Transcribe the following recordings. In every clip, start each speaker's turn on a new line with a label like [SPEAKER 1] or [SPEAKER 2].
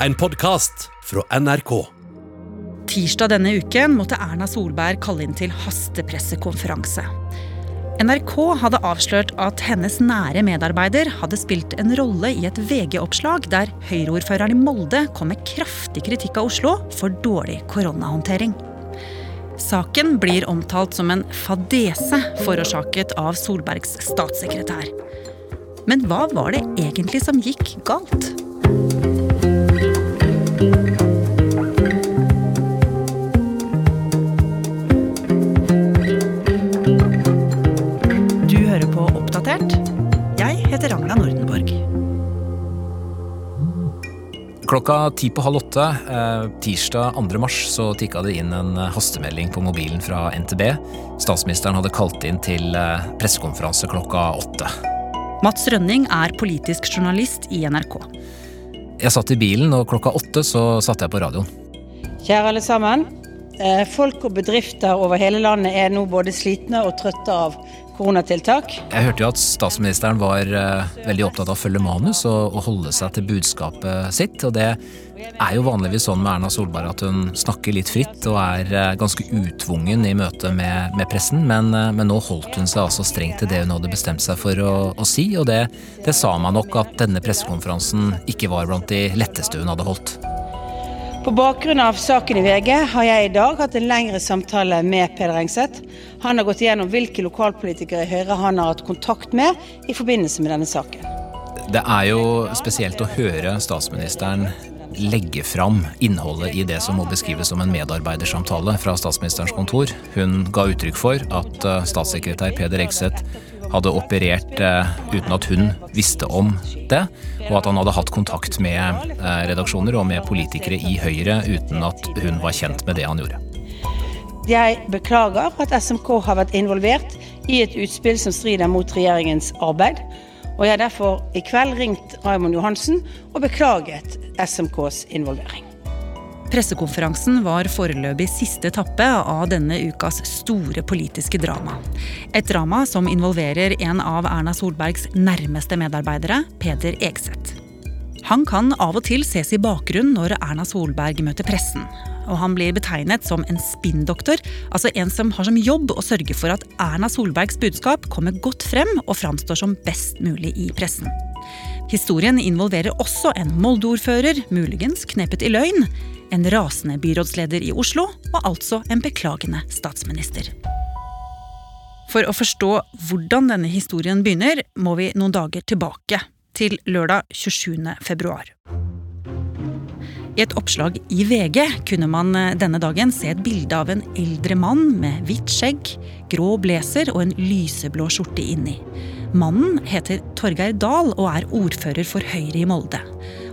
[SPEAKER 1] en podkast fra NRK.
[SPEAKER 2] Tirsdag denne uken måtte Erna Solberg kalle inn til hastepressekonferanse. NRK hadde avslørt at hennes nære medarbeider hadde spilt en rolle i et VG-oppslag der Høyre-ordføreren i Molde kom med kraftig kritikk av Oslo for dårlig koronahåndtering. Saken blir omtalt som en fadese forårsaket av Solbergs statssekretær. Men hva var det egentlig som gikk galt? Du hører på Oppdatert. Jeg heter Ragna Nordenborg.
[SPEAKER 3] Klokka ti på halv åtte eh, tirsdag 2. mars så tikka det inn en eh, hastemelding på mobilen fra NTB. Statsministeren hadde kalt inn til eh, pressekonferanse klokka åtte.
[SPEAKER 2] Mats Rønning er politisk journalist i NRK.
[SPEAKER 3] Jeg satt i bilen, og klokka åtte så satte jeg på radioen.
[SPEAKER 4] Kjære alle sammen. Eh, Folk og bedrifter over hele landet er nå både slitne og trøtte av koronatiltak.
[SPEAKER 3] Jeg hørte jo at statsministeren var eh, veldig opptatt av å følge manus og, holde seg til budskapet sitt. Og det er jo vanligvis sånn med Erna Solberg at hun snakker litt fritt og er eh, ganske utvungen i møte med, med pressen, men, eh, men nå holdt hun seg altså strengt til det hun hadde bestemt seg for å, å si, og det, det sa meg nok at denne pressekonferansen ikke var blant de letteste hun hadde holdt.
[SPEAKER 4] På bakgrunn av saken i VG har jeg i dag hatt en lengre samtale med Peder Engseth. Han har gått igjennom hvilke lokalpolitikere i Høyre han har hatt kontakt med i forbindelse med denne saken.
[SPEAKER 3] Det er jo spesielt å høre statsministeren legge fram innholdet i det som må beskrives som en medarbeidersamtale fra statsministerens kontor. Hun ga uttrykk for at eh, statssekretær Peder Egseth hadde operert eh, uten at hun visste om det, og at han hadde hatt kontakt med eh, redaksjoner og med politikere i Høyre uten at hun var kjent med det han gjorde.
[SPEAKER 4] Jeg beklager at SMK har vært involvert i et utspill som strider mot regjeringens arbeid. Og jeg har derfor i kveld ringt Raymond Johansen og beklaget SMKs involvering.
[SPEAKER 2] Pressekonferansen var foreløpig siste etappe av denne ukas store politiske drama. Et drama som involverer en av Erna Solbergs nærmeste medarbeidere, Peder Egseth. Han kan av og til ses i bakgrunnen når Erna Solberg møter pressen. Og han blir betegnet som en spinndoktor, altså en som har som jobb å sørge for at Erna Solbergs budskap kommer godt frem og framstår som best mulig i pressen. Historien involverer også en Molde-ordfører, muligens knepet i løgn, en rasende byrådsleder i Oslo og altså en beklagende statsminister. For å forstå hvordan denne historien begynner, må vi noen dager tilbake, til lørdag 27. februar. I et oppslag i VG kunne man denne dagen se et bilde av en eldre mann med hvitt skjegg, grå blazer og en lyseblå skjorte inni. Mannen heter Torgeir Dahl og er ordfører for Høyre i Molde.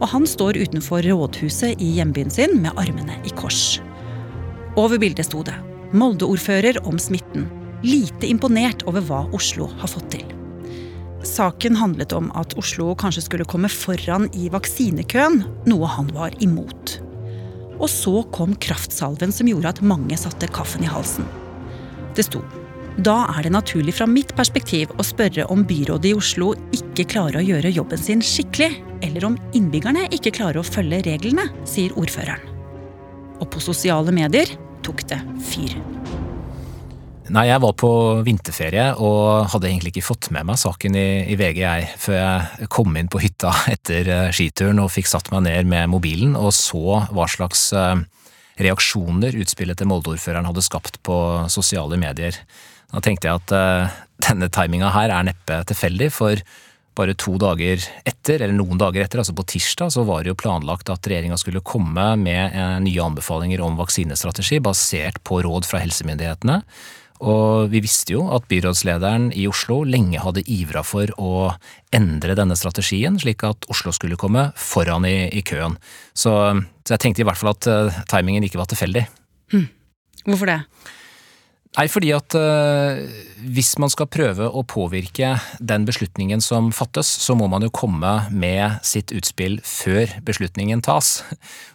[SPEAKER 2] Og han står utenfor rådhuset i hjembyen sin med armene i kors. Over bildet sto det 'Molde-ordfører om smitten'. Lite imponert over hva Oslo har fått til. Saken handlet om at Oslo kanskje skulle komme foran i vaksinekøen, noe han var imot. Og så kom kraftsalven som gjorde at mange satte kaffen i halsen. Det sto da er det naturlig fra mitt perspektiv å spørre om byrådet i Oslo ikke klarer å gjøre jobben sin skikkelig, eller om innbyggerne ikke klarer å følge reglene, sier ordføreren. Og på sosiale medier tok det fyr.
[SPEAKER 3] Nei, jeg var på vinterferie og hadde egentlig ikke fått med meg saken i, i VG jeg, før jeg kom inn på hytta etter uh, skituren og fikk satt meg ned med mobilen og så hva slags uh, reaksjoner utspillet til Molde-ordføreren hadde skapt på sosiale medier. Da tenkte jeg at uh, denne timinga her er neppe tilfeldig, for bare to dager etter, eller noen dager etter, altså på tirsdag, så var det jo planlagt at regjeringa skulle komme med nye anbefalinger om vaksinestrategi basert på råd fra helsemyndighetene. Og vi visste jo at byrådslederen i Oslo lenge hadde ivra for å endre denne strategien, slik at Oslo skulle komme foran i, i køen. Så, så, jeg tenkte i hvert fall at uh, timingen ikke var tilfeldig.
[SPEAKER 2] Hm. Hvorfor det?
[SPEAKER 3] Nei, fordi at uh, hvis man skal prøve å påvirke den beslutningen som fattes, så må man jo komme med sitt utspill før beslutningen tas.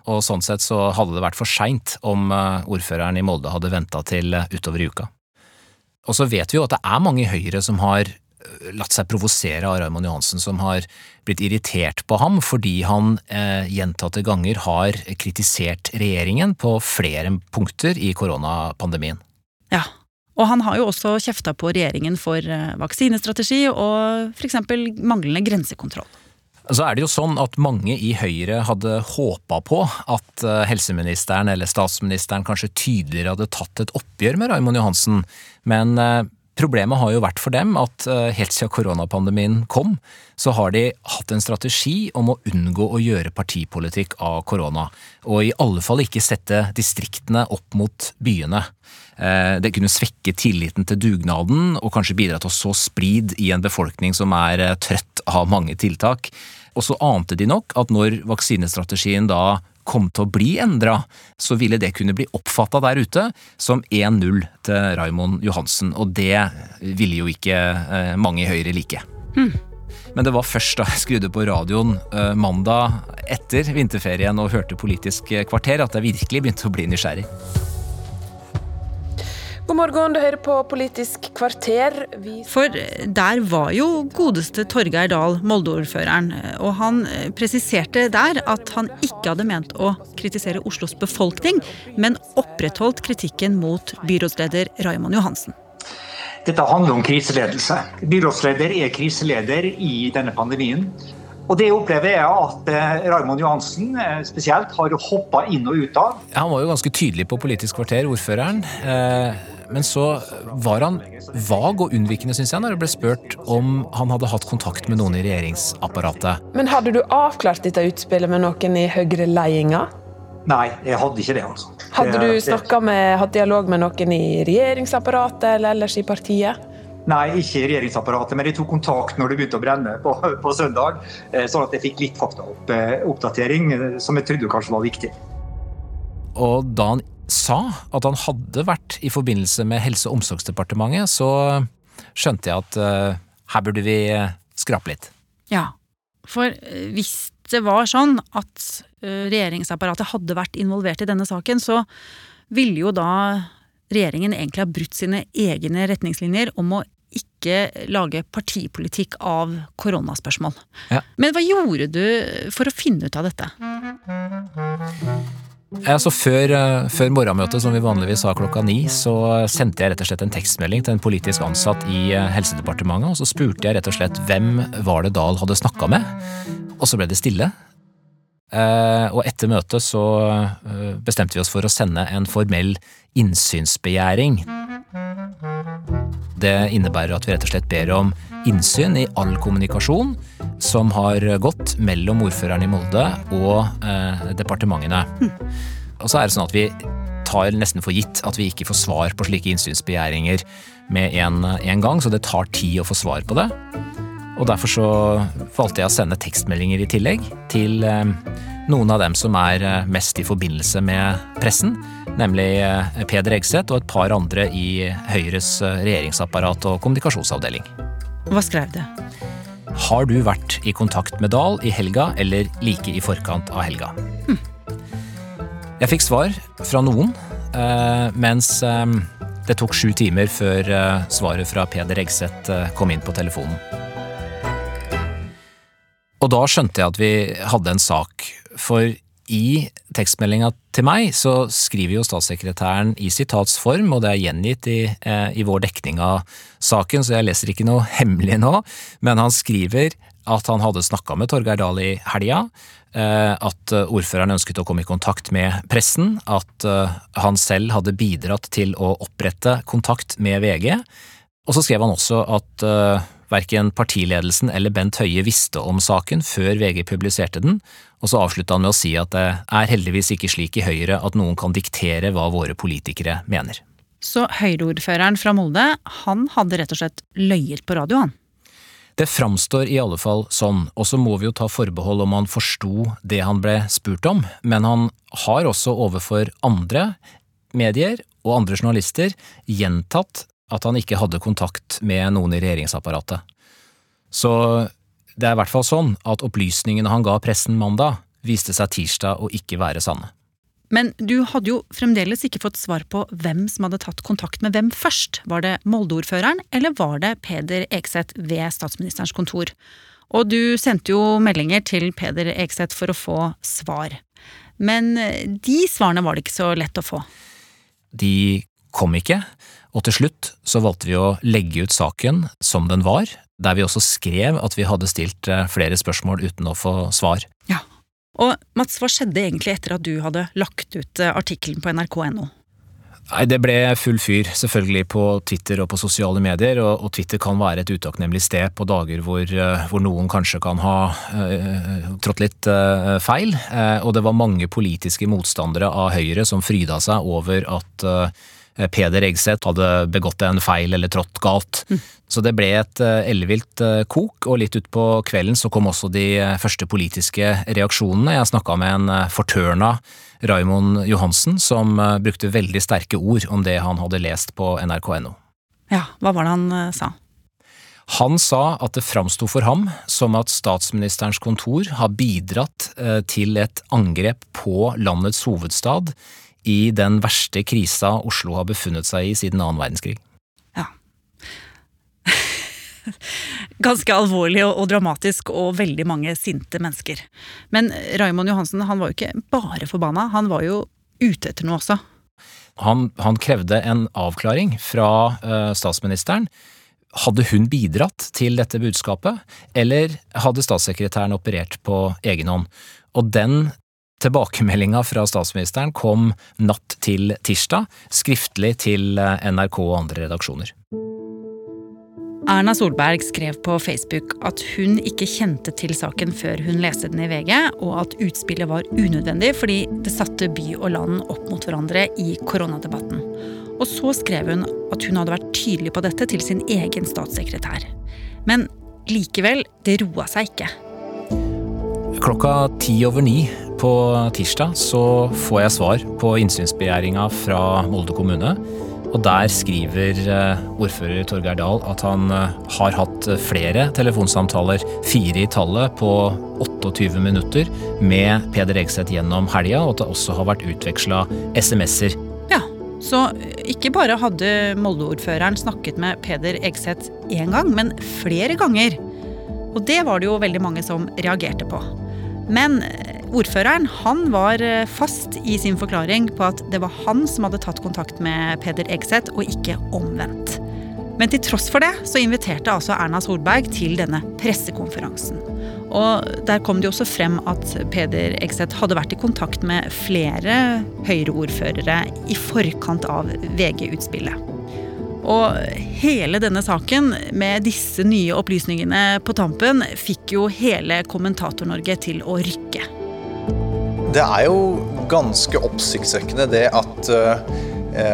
[SPEAKER 3] Og sånn sett så hadde det vært for seint om uh, ordføreren i Molde hadde venta til utover i uka. Og så vet vi jo at det er mange i Høyre som har latt seg provosere av Raymond Johansen, som har blitt irritert på ham fordi han eh, gjentatte ganger har kritisert regjeringen på flere punkter i koronapandemien.
[SPEAKER 2] Ja, og han har jo også kjefta på regjeringen for eh, vaksinestrategi og f.eks. manglende grensekontroll.
[SPEAKER 3] Så er det jo sånn at mange i Høyre hadde håpa på at eh, helseministeren eller statsministeren kanskje tydeligere hadde tatt et oppgjør med Raymond Johansen, men eh, Problemet har jo vært for dem at eh, helt siden koronapandemien kom, så har de hatt en strategi om å unngå å gjøre partipolitikk av korona, og i alle fall ikke sette distriktene opp mot byene. Eh, det kunne svekke tilliten til dugnaden, og kanskje bidra til å så splid i en befolkning som er eh, trøtt av mange tiltak. Og så ante de nok at når vaksinestrategien da kom til å bli endra, så ville det kunne bli oppfatta der ute som 1-0 til Raymond Johansen, og det ville jo ikke eh, mange i Høyre like. Hmm. Men det var først da jeg skrudde på radioen eh, mandag etter vinterferien og hørte Politisk kvarter at jeg virkelig begynte å bli nysgjerrig.
[SPEAKER 5] God morgen, du hører på Politisk kvarter.
[SPEAKER 2] Vi... For der var jo godeste Torgeir Dahl, Molde-ordføreren. Og han eh, presiserte der at han ikke hadde ment å kritisere Oslos befolkning, men opprettholdt kritikken mot byrådsleder Raymond Johansen.
[SPEAKER 6] Dette handler om kriseledelse. Byrådsleder er kriseleder i denne pandemien. Og det opplever jeg at eh, Raymond Johansen eh, spesielt har hoppa inn og ut av.
[SPEAKER 3] Han var jo ganske tydelig på Politisk kvarter, ordføreren. Eh men så var han vag og unnvikende, syns jeg, når det ble spurt om han hadde hatt kontakt med noen i regjeringsapparatet.
[SPEAKER 5] Men hadde du avklart dette utspillet med noen i Høyre-ledelsen?
[SPEAKER 6] Nei, jeg hadde ikke det. altså.
[SPEAKER 5] Hadde du med, hatt dialog med noen i regjeringsapparatet eller ellers i partiet?
[SPEAKER 6] Nei, ikke i regjeringsapparatet, men de tok kontakt når det begynte å brenne på, på søndag. Eh, sånn at jeg fikk litt faktaoppdatering, eh, som jeg trodde kanskje var viktig.
[SPEAKER 3] Og da han sa at han hadde vært i forbindelse med Helse- og omsorgsdepartementet, så skjønte jeg at uh, her burde vi skrape litt.
[SPEAKER 2] Ja, for hvis det var sånn at regjeringsapparatet hadde vært involvert i denne saken, så ville jo da regjeringen egentlig ha brutt sine egne retningslinjer om å ikke lage partipolitikk av koronaspørsmål. Ja. Men hva gjorde du for å finne ut av dette?
[SPEAKER 3] Altså før, eh, før, morgenmøtet, som vi vanligvis har klokka ni, så sendte jeg rett og slett en tekstmelding til en politisk ansatt i eh, Helsedepartementet, og så spurte jeg rett og slett hvem var det Dahl hadde snakka med, og så ble det stille. Eh, og etter møtet så bestemte vi oss for å sende en formell innsynsbegjæring. Det innebærer at vi rett og slett ber om innsyn i all kommunikasjon som har gått mellom ordføreren i Molde og eh, departementene. Mm. Og så er det sånn at vi tar nesten for gitt at vi ikke får svar på slike innsynsbegjæringer med en, en gang, så det tar tid å få svar på det. Og derfor så valgte jeg å sende tekstmeldinger i tillegg til eh, noen av dem som er eh, mest i forbindelse med pressen, nemlig eh, Peder Egseth og et par andre i Høyres eh, regjeringsapparat og kommunikasjonsavdeling.
[SPEAKER 2] Hva skrev du?
[SPEAKER 3] Har du vært i kontakt med Dahl i helga eller like i forkant av helga? Hm. Jeg fikk svar fra noen, mens det tok sju timer før svaret fra Peder Egseth kom inn på telefonen. Og da skjønte jeg at vi hadde en sak, for i tekstmeldinga til meg så skriver jo statssekretæren i sitatsform, og det er gjengitt i, eh, i, vår dekning av saken, så jeg leser ikke noe hemmelig nå, men han skriver at han hadde snakka med Torgeir Dahl i helga, eh, at ordføreren ønsket å komme i kontakt med pressen, at eh, han selv hadde bidratt til å opprette kontakt med VG, og så skrev han også at Verken partiledelsen eller Bent Høie visste om saken før VG publiserte den, og så avslutta han med å si at det er heldigvis ikke slik i Høyre at noen kan diktere hva våre politikere mener.
[SPEAKER 2] Så Høyre-ordføreren fra Molde, han hadde rett og slett løyet på radioen?
[SPEAKER 3] Det framstår i alle fall sånn, og så må vi jo ta forbehold om han forsto det han ble spurt om, men han har også overfor andre medier og andre journalister gjentatt at han ikke hadde kontakt med noen i regjeringsapparatet. Så det er i hvert fall sånn at opplysningene han ga pressen mandag, viste seg tirsdag å ikke være sanne.
[SPEAKER 2] Men du hadde jo fremdeles ikke fått svar på hvem som hadde tatt kontakt med hvem først. Var det Molde-ordføreren, eller var det Peder Ekseth ved statsministerens kontor? Og du sendte jo meldinger til Peder Ekseth for å få svar. Men de svarene var det ikke så lett å få.
[SPEAKER 3] De kom ikke, og til slutt så valgte vi å legge ut saken som den var, der vi også skrev at vi hadde stilt eh, flere spørsmål uten å få svar.
[SPEAKER 2] Ja, og Mats, hva skjedde egentlig etter at du hadde lagt ut eh, artikkelen på nrk.no?
[SPEAKER 3] Nei, Det ble full fyr, selvfølgelig på Twitter og på sosiale medier, og, og Twitter kan være et utakknemlig sted på dager hvor, eh, hvor, noen kanskje kan ha uh, trådt litt uh, feil. Uh, og det var mange politiske motstandere av Høyre som fryda seg over at Peder Egseth hadde begått en feil eller trådt galt. Mm. Så det ble et eh, ellevilt eh, kok, og litt utpå kvelden så kom også de første politiske reaksjonene. Jeg snakka med en fortørna Raimond Johansen, som brukte veldig sterke ord om det han hadde lest på nrk.no.
[SPEAKER 2] Ja, hva var det han sa?
[SPEAKER 3] Han sa at det framsto for ham som at statsministerens kontor har bidratt til et angrep på landets hovedstad i den verste krisa Oslo har befunnet seg i siden annen verdenskrig.
[SPEAKER 2] Ja. Ganske alvorlig og, dramatisk, og veldig mange sinte mennesker. Men Raymond Johansen han var jo ikke bare forbanna, han var jo ute etter noe også.
[SPEAKER 3] Han, han krevde en avklaring fra uh, statsministeren. Hadde hun bidratt til dette budskapet, eller hadde statssekretæren operert på egen hånd? Og den Tilbakemeldinga fra statsministeren kom natt til tirsdag, skriftlig til eh, NRK og andre redaksjoner.
[SPEAKER 2] Erna Solberg skrev på Facebook at hun ikke kjente til saken før hun leste den i VG, og at utspillet var unødvendig fordi det satte by og land opp mot hverandre i koronadebatten. Og så skrev hun at hun hadde vært tydelig på dette til sin egen statssekretær. Men likevel, det roa seg ikke.
[SPEAKER 3] Klokka ti over ni på tirsdag så får jeg svar på innsynsbegjæringa fra Molde kommune. Og der skriver eh, ordfører Torgeir Dahl at han eh, har hatt flere telefonsamtaler, fire i tallet, på 28 minutter med Peder Egseth gjennom helga, og at det også har vært utveksla SMS-er.
[SPEAKER 2] Ja, så ikke bare hadde Molde-ordføreren snakket med Peder Egseth én gang, men flere ganger. Og det var det jo veldig mange som reagerte på. Men Ordføreren han var eh, fast i sin forklaring på at det var han som hadde tatt kontakt med Peder Egseth, og ikke omvendt. Men til tross for det så inviterte altså Erna Solberg til denne pressekonferansen. Og der kom det jo også frem at Peder Egseth hadde vært i kontakt med flere Høyre-ordførere i forkant av VG-utspillet. Og hele denne saken, med disse nye opplysningene på tampen, fikk jo hele Kommentator-Norge til å rykke.
[SPEAKER 7] Det er jo ganske oppsiktsvekkende det at eh,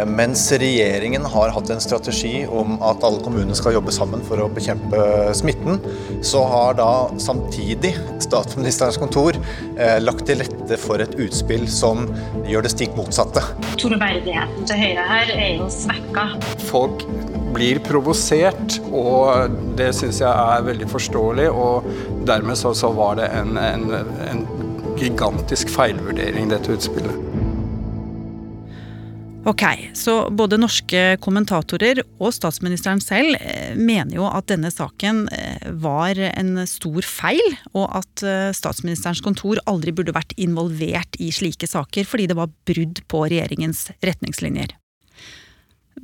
[SPEAKER 7] mens regjeringen har hatt en strategi om at alle kommunene skal jobbe sammen for å bekjempe smitten, så har da samtidig statsministerens kontor eh, lagt til rette for et utspill som gjør det stikk motsatte.
[SPEAKER 8] Troverdigheten til Høyre her er jo svekka.
[SPEAKER 9] Folk blir provosert, og det syns jeg er veldig forståelig. Og dermed så, så var det en, en, en gigantisk feilvurdering, dette utspillet.
[SPEAKER 2] Ok, så både norske kommentatorer og statsministeren selv eh, mener jo at denne saken eh, var en stor feil, og at eh, statsministerens kontor aldri burde vært involvert i slike saker fordi det var brudd på regjeringens retningslinjer.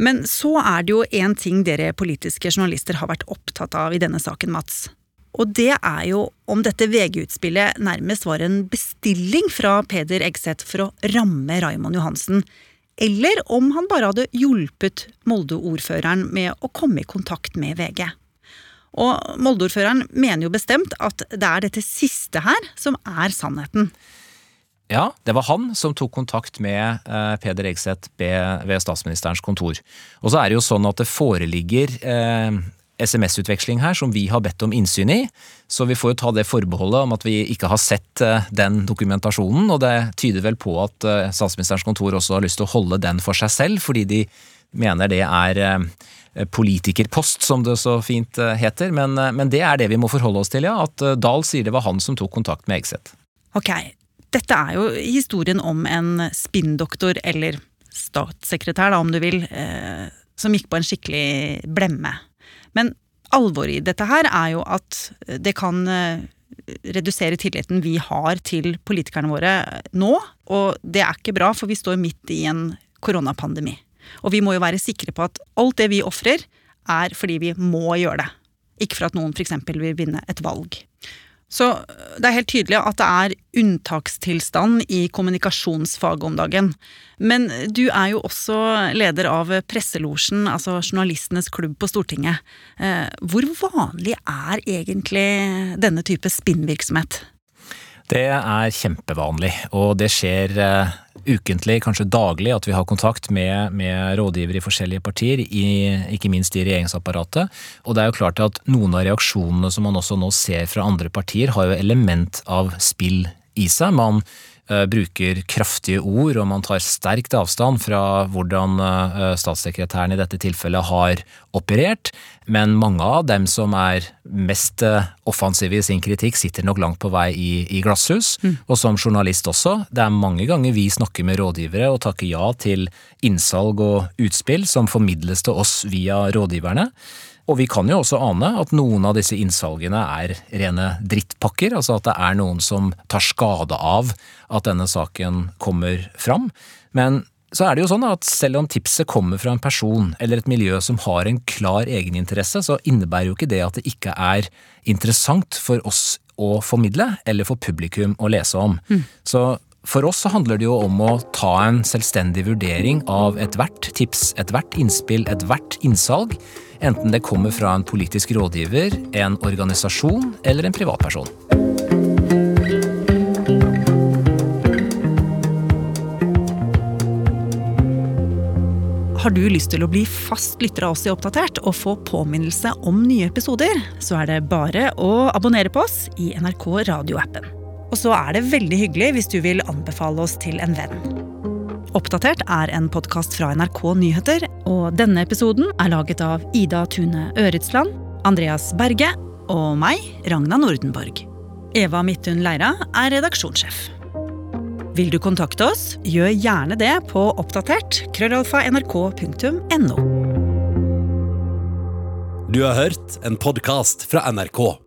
[SPEAKER 2] Men så er det jo én ting dere politiske journalister har vært opptatt av i denne saken, Mats. Og det er jo om dette VG-utspillet nærmest var en bestilling fra Peder Eggseth for å ramme Raymond Johansen, eller om han bare hadde hjulpet Molde-ordføreren med å komme i kontakt med VG. Og Molde-ordføreren mener jo bestemt at det er dette siste her som er sannheten.
[SPEAKER 3] Ja, det var han som tok kontakt med eh, Peder Egseth ved statsministerens kontor. Og så er det jo sånn at det foreligger eh, SMS-utveksling her som vi har bedt om innsyn i, så vi får jo ta det forbeholdet om at vi ikke har sett eh, den dokumentasjonen, og det tyder vel på at eh, statsministerens kontor også har lyst til å holde den for seg selv, fordi de mener det er eh, politikerpost, som det så fint heter, men, men det er det vi må forholde oss til, ja. At Dahl sier det var han som tok kontakt med Egseth.
[SPEAKER 2] Ok, Dette er jo historien om en spinndoktor, eller statssekretær da, om du vil, som gikk på en skikkelig blemme. Men alvoret i dette her er jo at det kan eh, redusere tilliten vi har til politikerne våre nå. Og det er ikke bra, for vi står midt i en koronapandemi. Og vi må jo være sikre på at alt det vi ofrer, er fordi vi må gjøre det. Ikke for at noen f.eks. vil vinne et valg. Så det er helt tydelig at det er unntakstilstand i kommunikasjonsfaget om dagen. Men du er jo også leder av Presselosjen, altså journalistenes klubb på Stortinget. Eh, hvor vanlig er egentlig denne type spinnvirksomhet?
[SPEAKER 3] Det er kjempevanlig, og det skjer uh, ukentlig, kanskje daglig, at vi har kontakt med, med rådgivere i forskjellige partier, i, ikke minst i regjeringsapparatet. Og det er jo klart at noen av reaksjonene som man også nå ser fra andre partier, har jo element av spill i seg. Man Eh, bruker kraftige ord, og man tar sterkt avstand fra hvordan eh, statssekretæren i dette tilfellet har operert. Men mange av dem som er mest eh, offensive i sin kritikk, sitter nok langt på vei i, i glasshus. Mm. Og som journalist også. Det er mange ganger vi snakker med rådgivere og takker ja til innsalg og utspill som formidles til oss via rådgiverne. Og vi kan jo også ane at noen av disse innsalgene er rene drittpakker, altså at det er noen som tar skade av at denne saken kommer fram. Men så er det jo sånn at selv om tipset kommer fra en person eller et miljø som har en klar egeninteresse, så innebærer jo ikke det at det ikke er interessant for oss å formidle, eller for publikum å lese om. Mm. Så for oss så handler det jo om å ta en selvstendig vurdering av ethvert tips, ethvert innspill, ethvert innsalg, enten det kommer fra en politisk rådgiver, en organisasjon eller en privatperson.
[SPEAKER 2] Har du lyst til å bli fast lytter av oss i Oppdatert og få påminnelse om nye episoder, så er det bare å abonnere på oss i NRK radioappen. Og så er det veldig hyggelig hvis du vil anbefale oss til en venn. Oppdatert er en podkast fra NRK Nyheter, og denne episoden er laget av Ida Tune Øretsland, Andreas Berge og meg, Ragna Nordenborg. Eva Midthun Leira er redaksjonssjef. Vil du kontakte oss, gjør gjerne det på oppdatert krøllalfa nrk.no.
[SPEAKER 1] Du har hørt en podkast fra NRK.